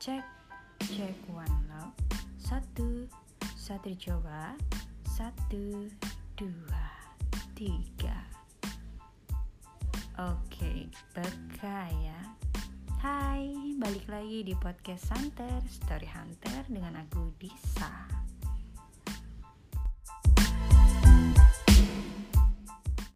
Cek, cek one love. Satu, satu dicoba. Satu, dua, tiga. Oke, beka ya Hai, balik lagi di podcast Santer Story Hunter dengan aku Disa.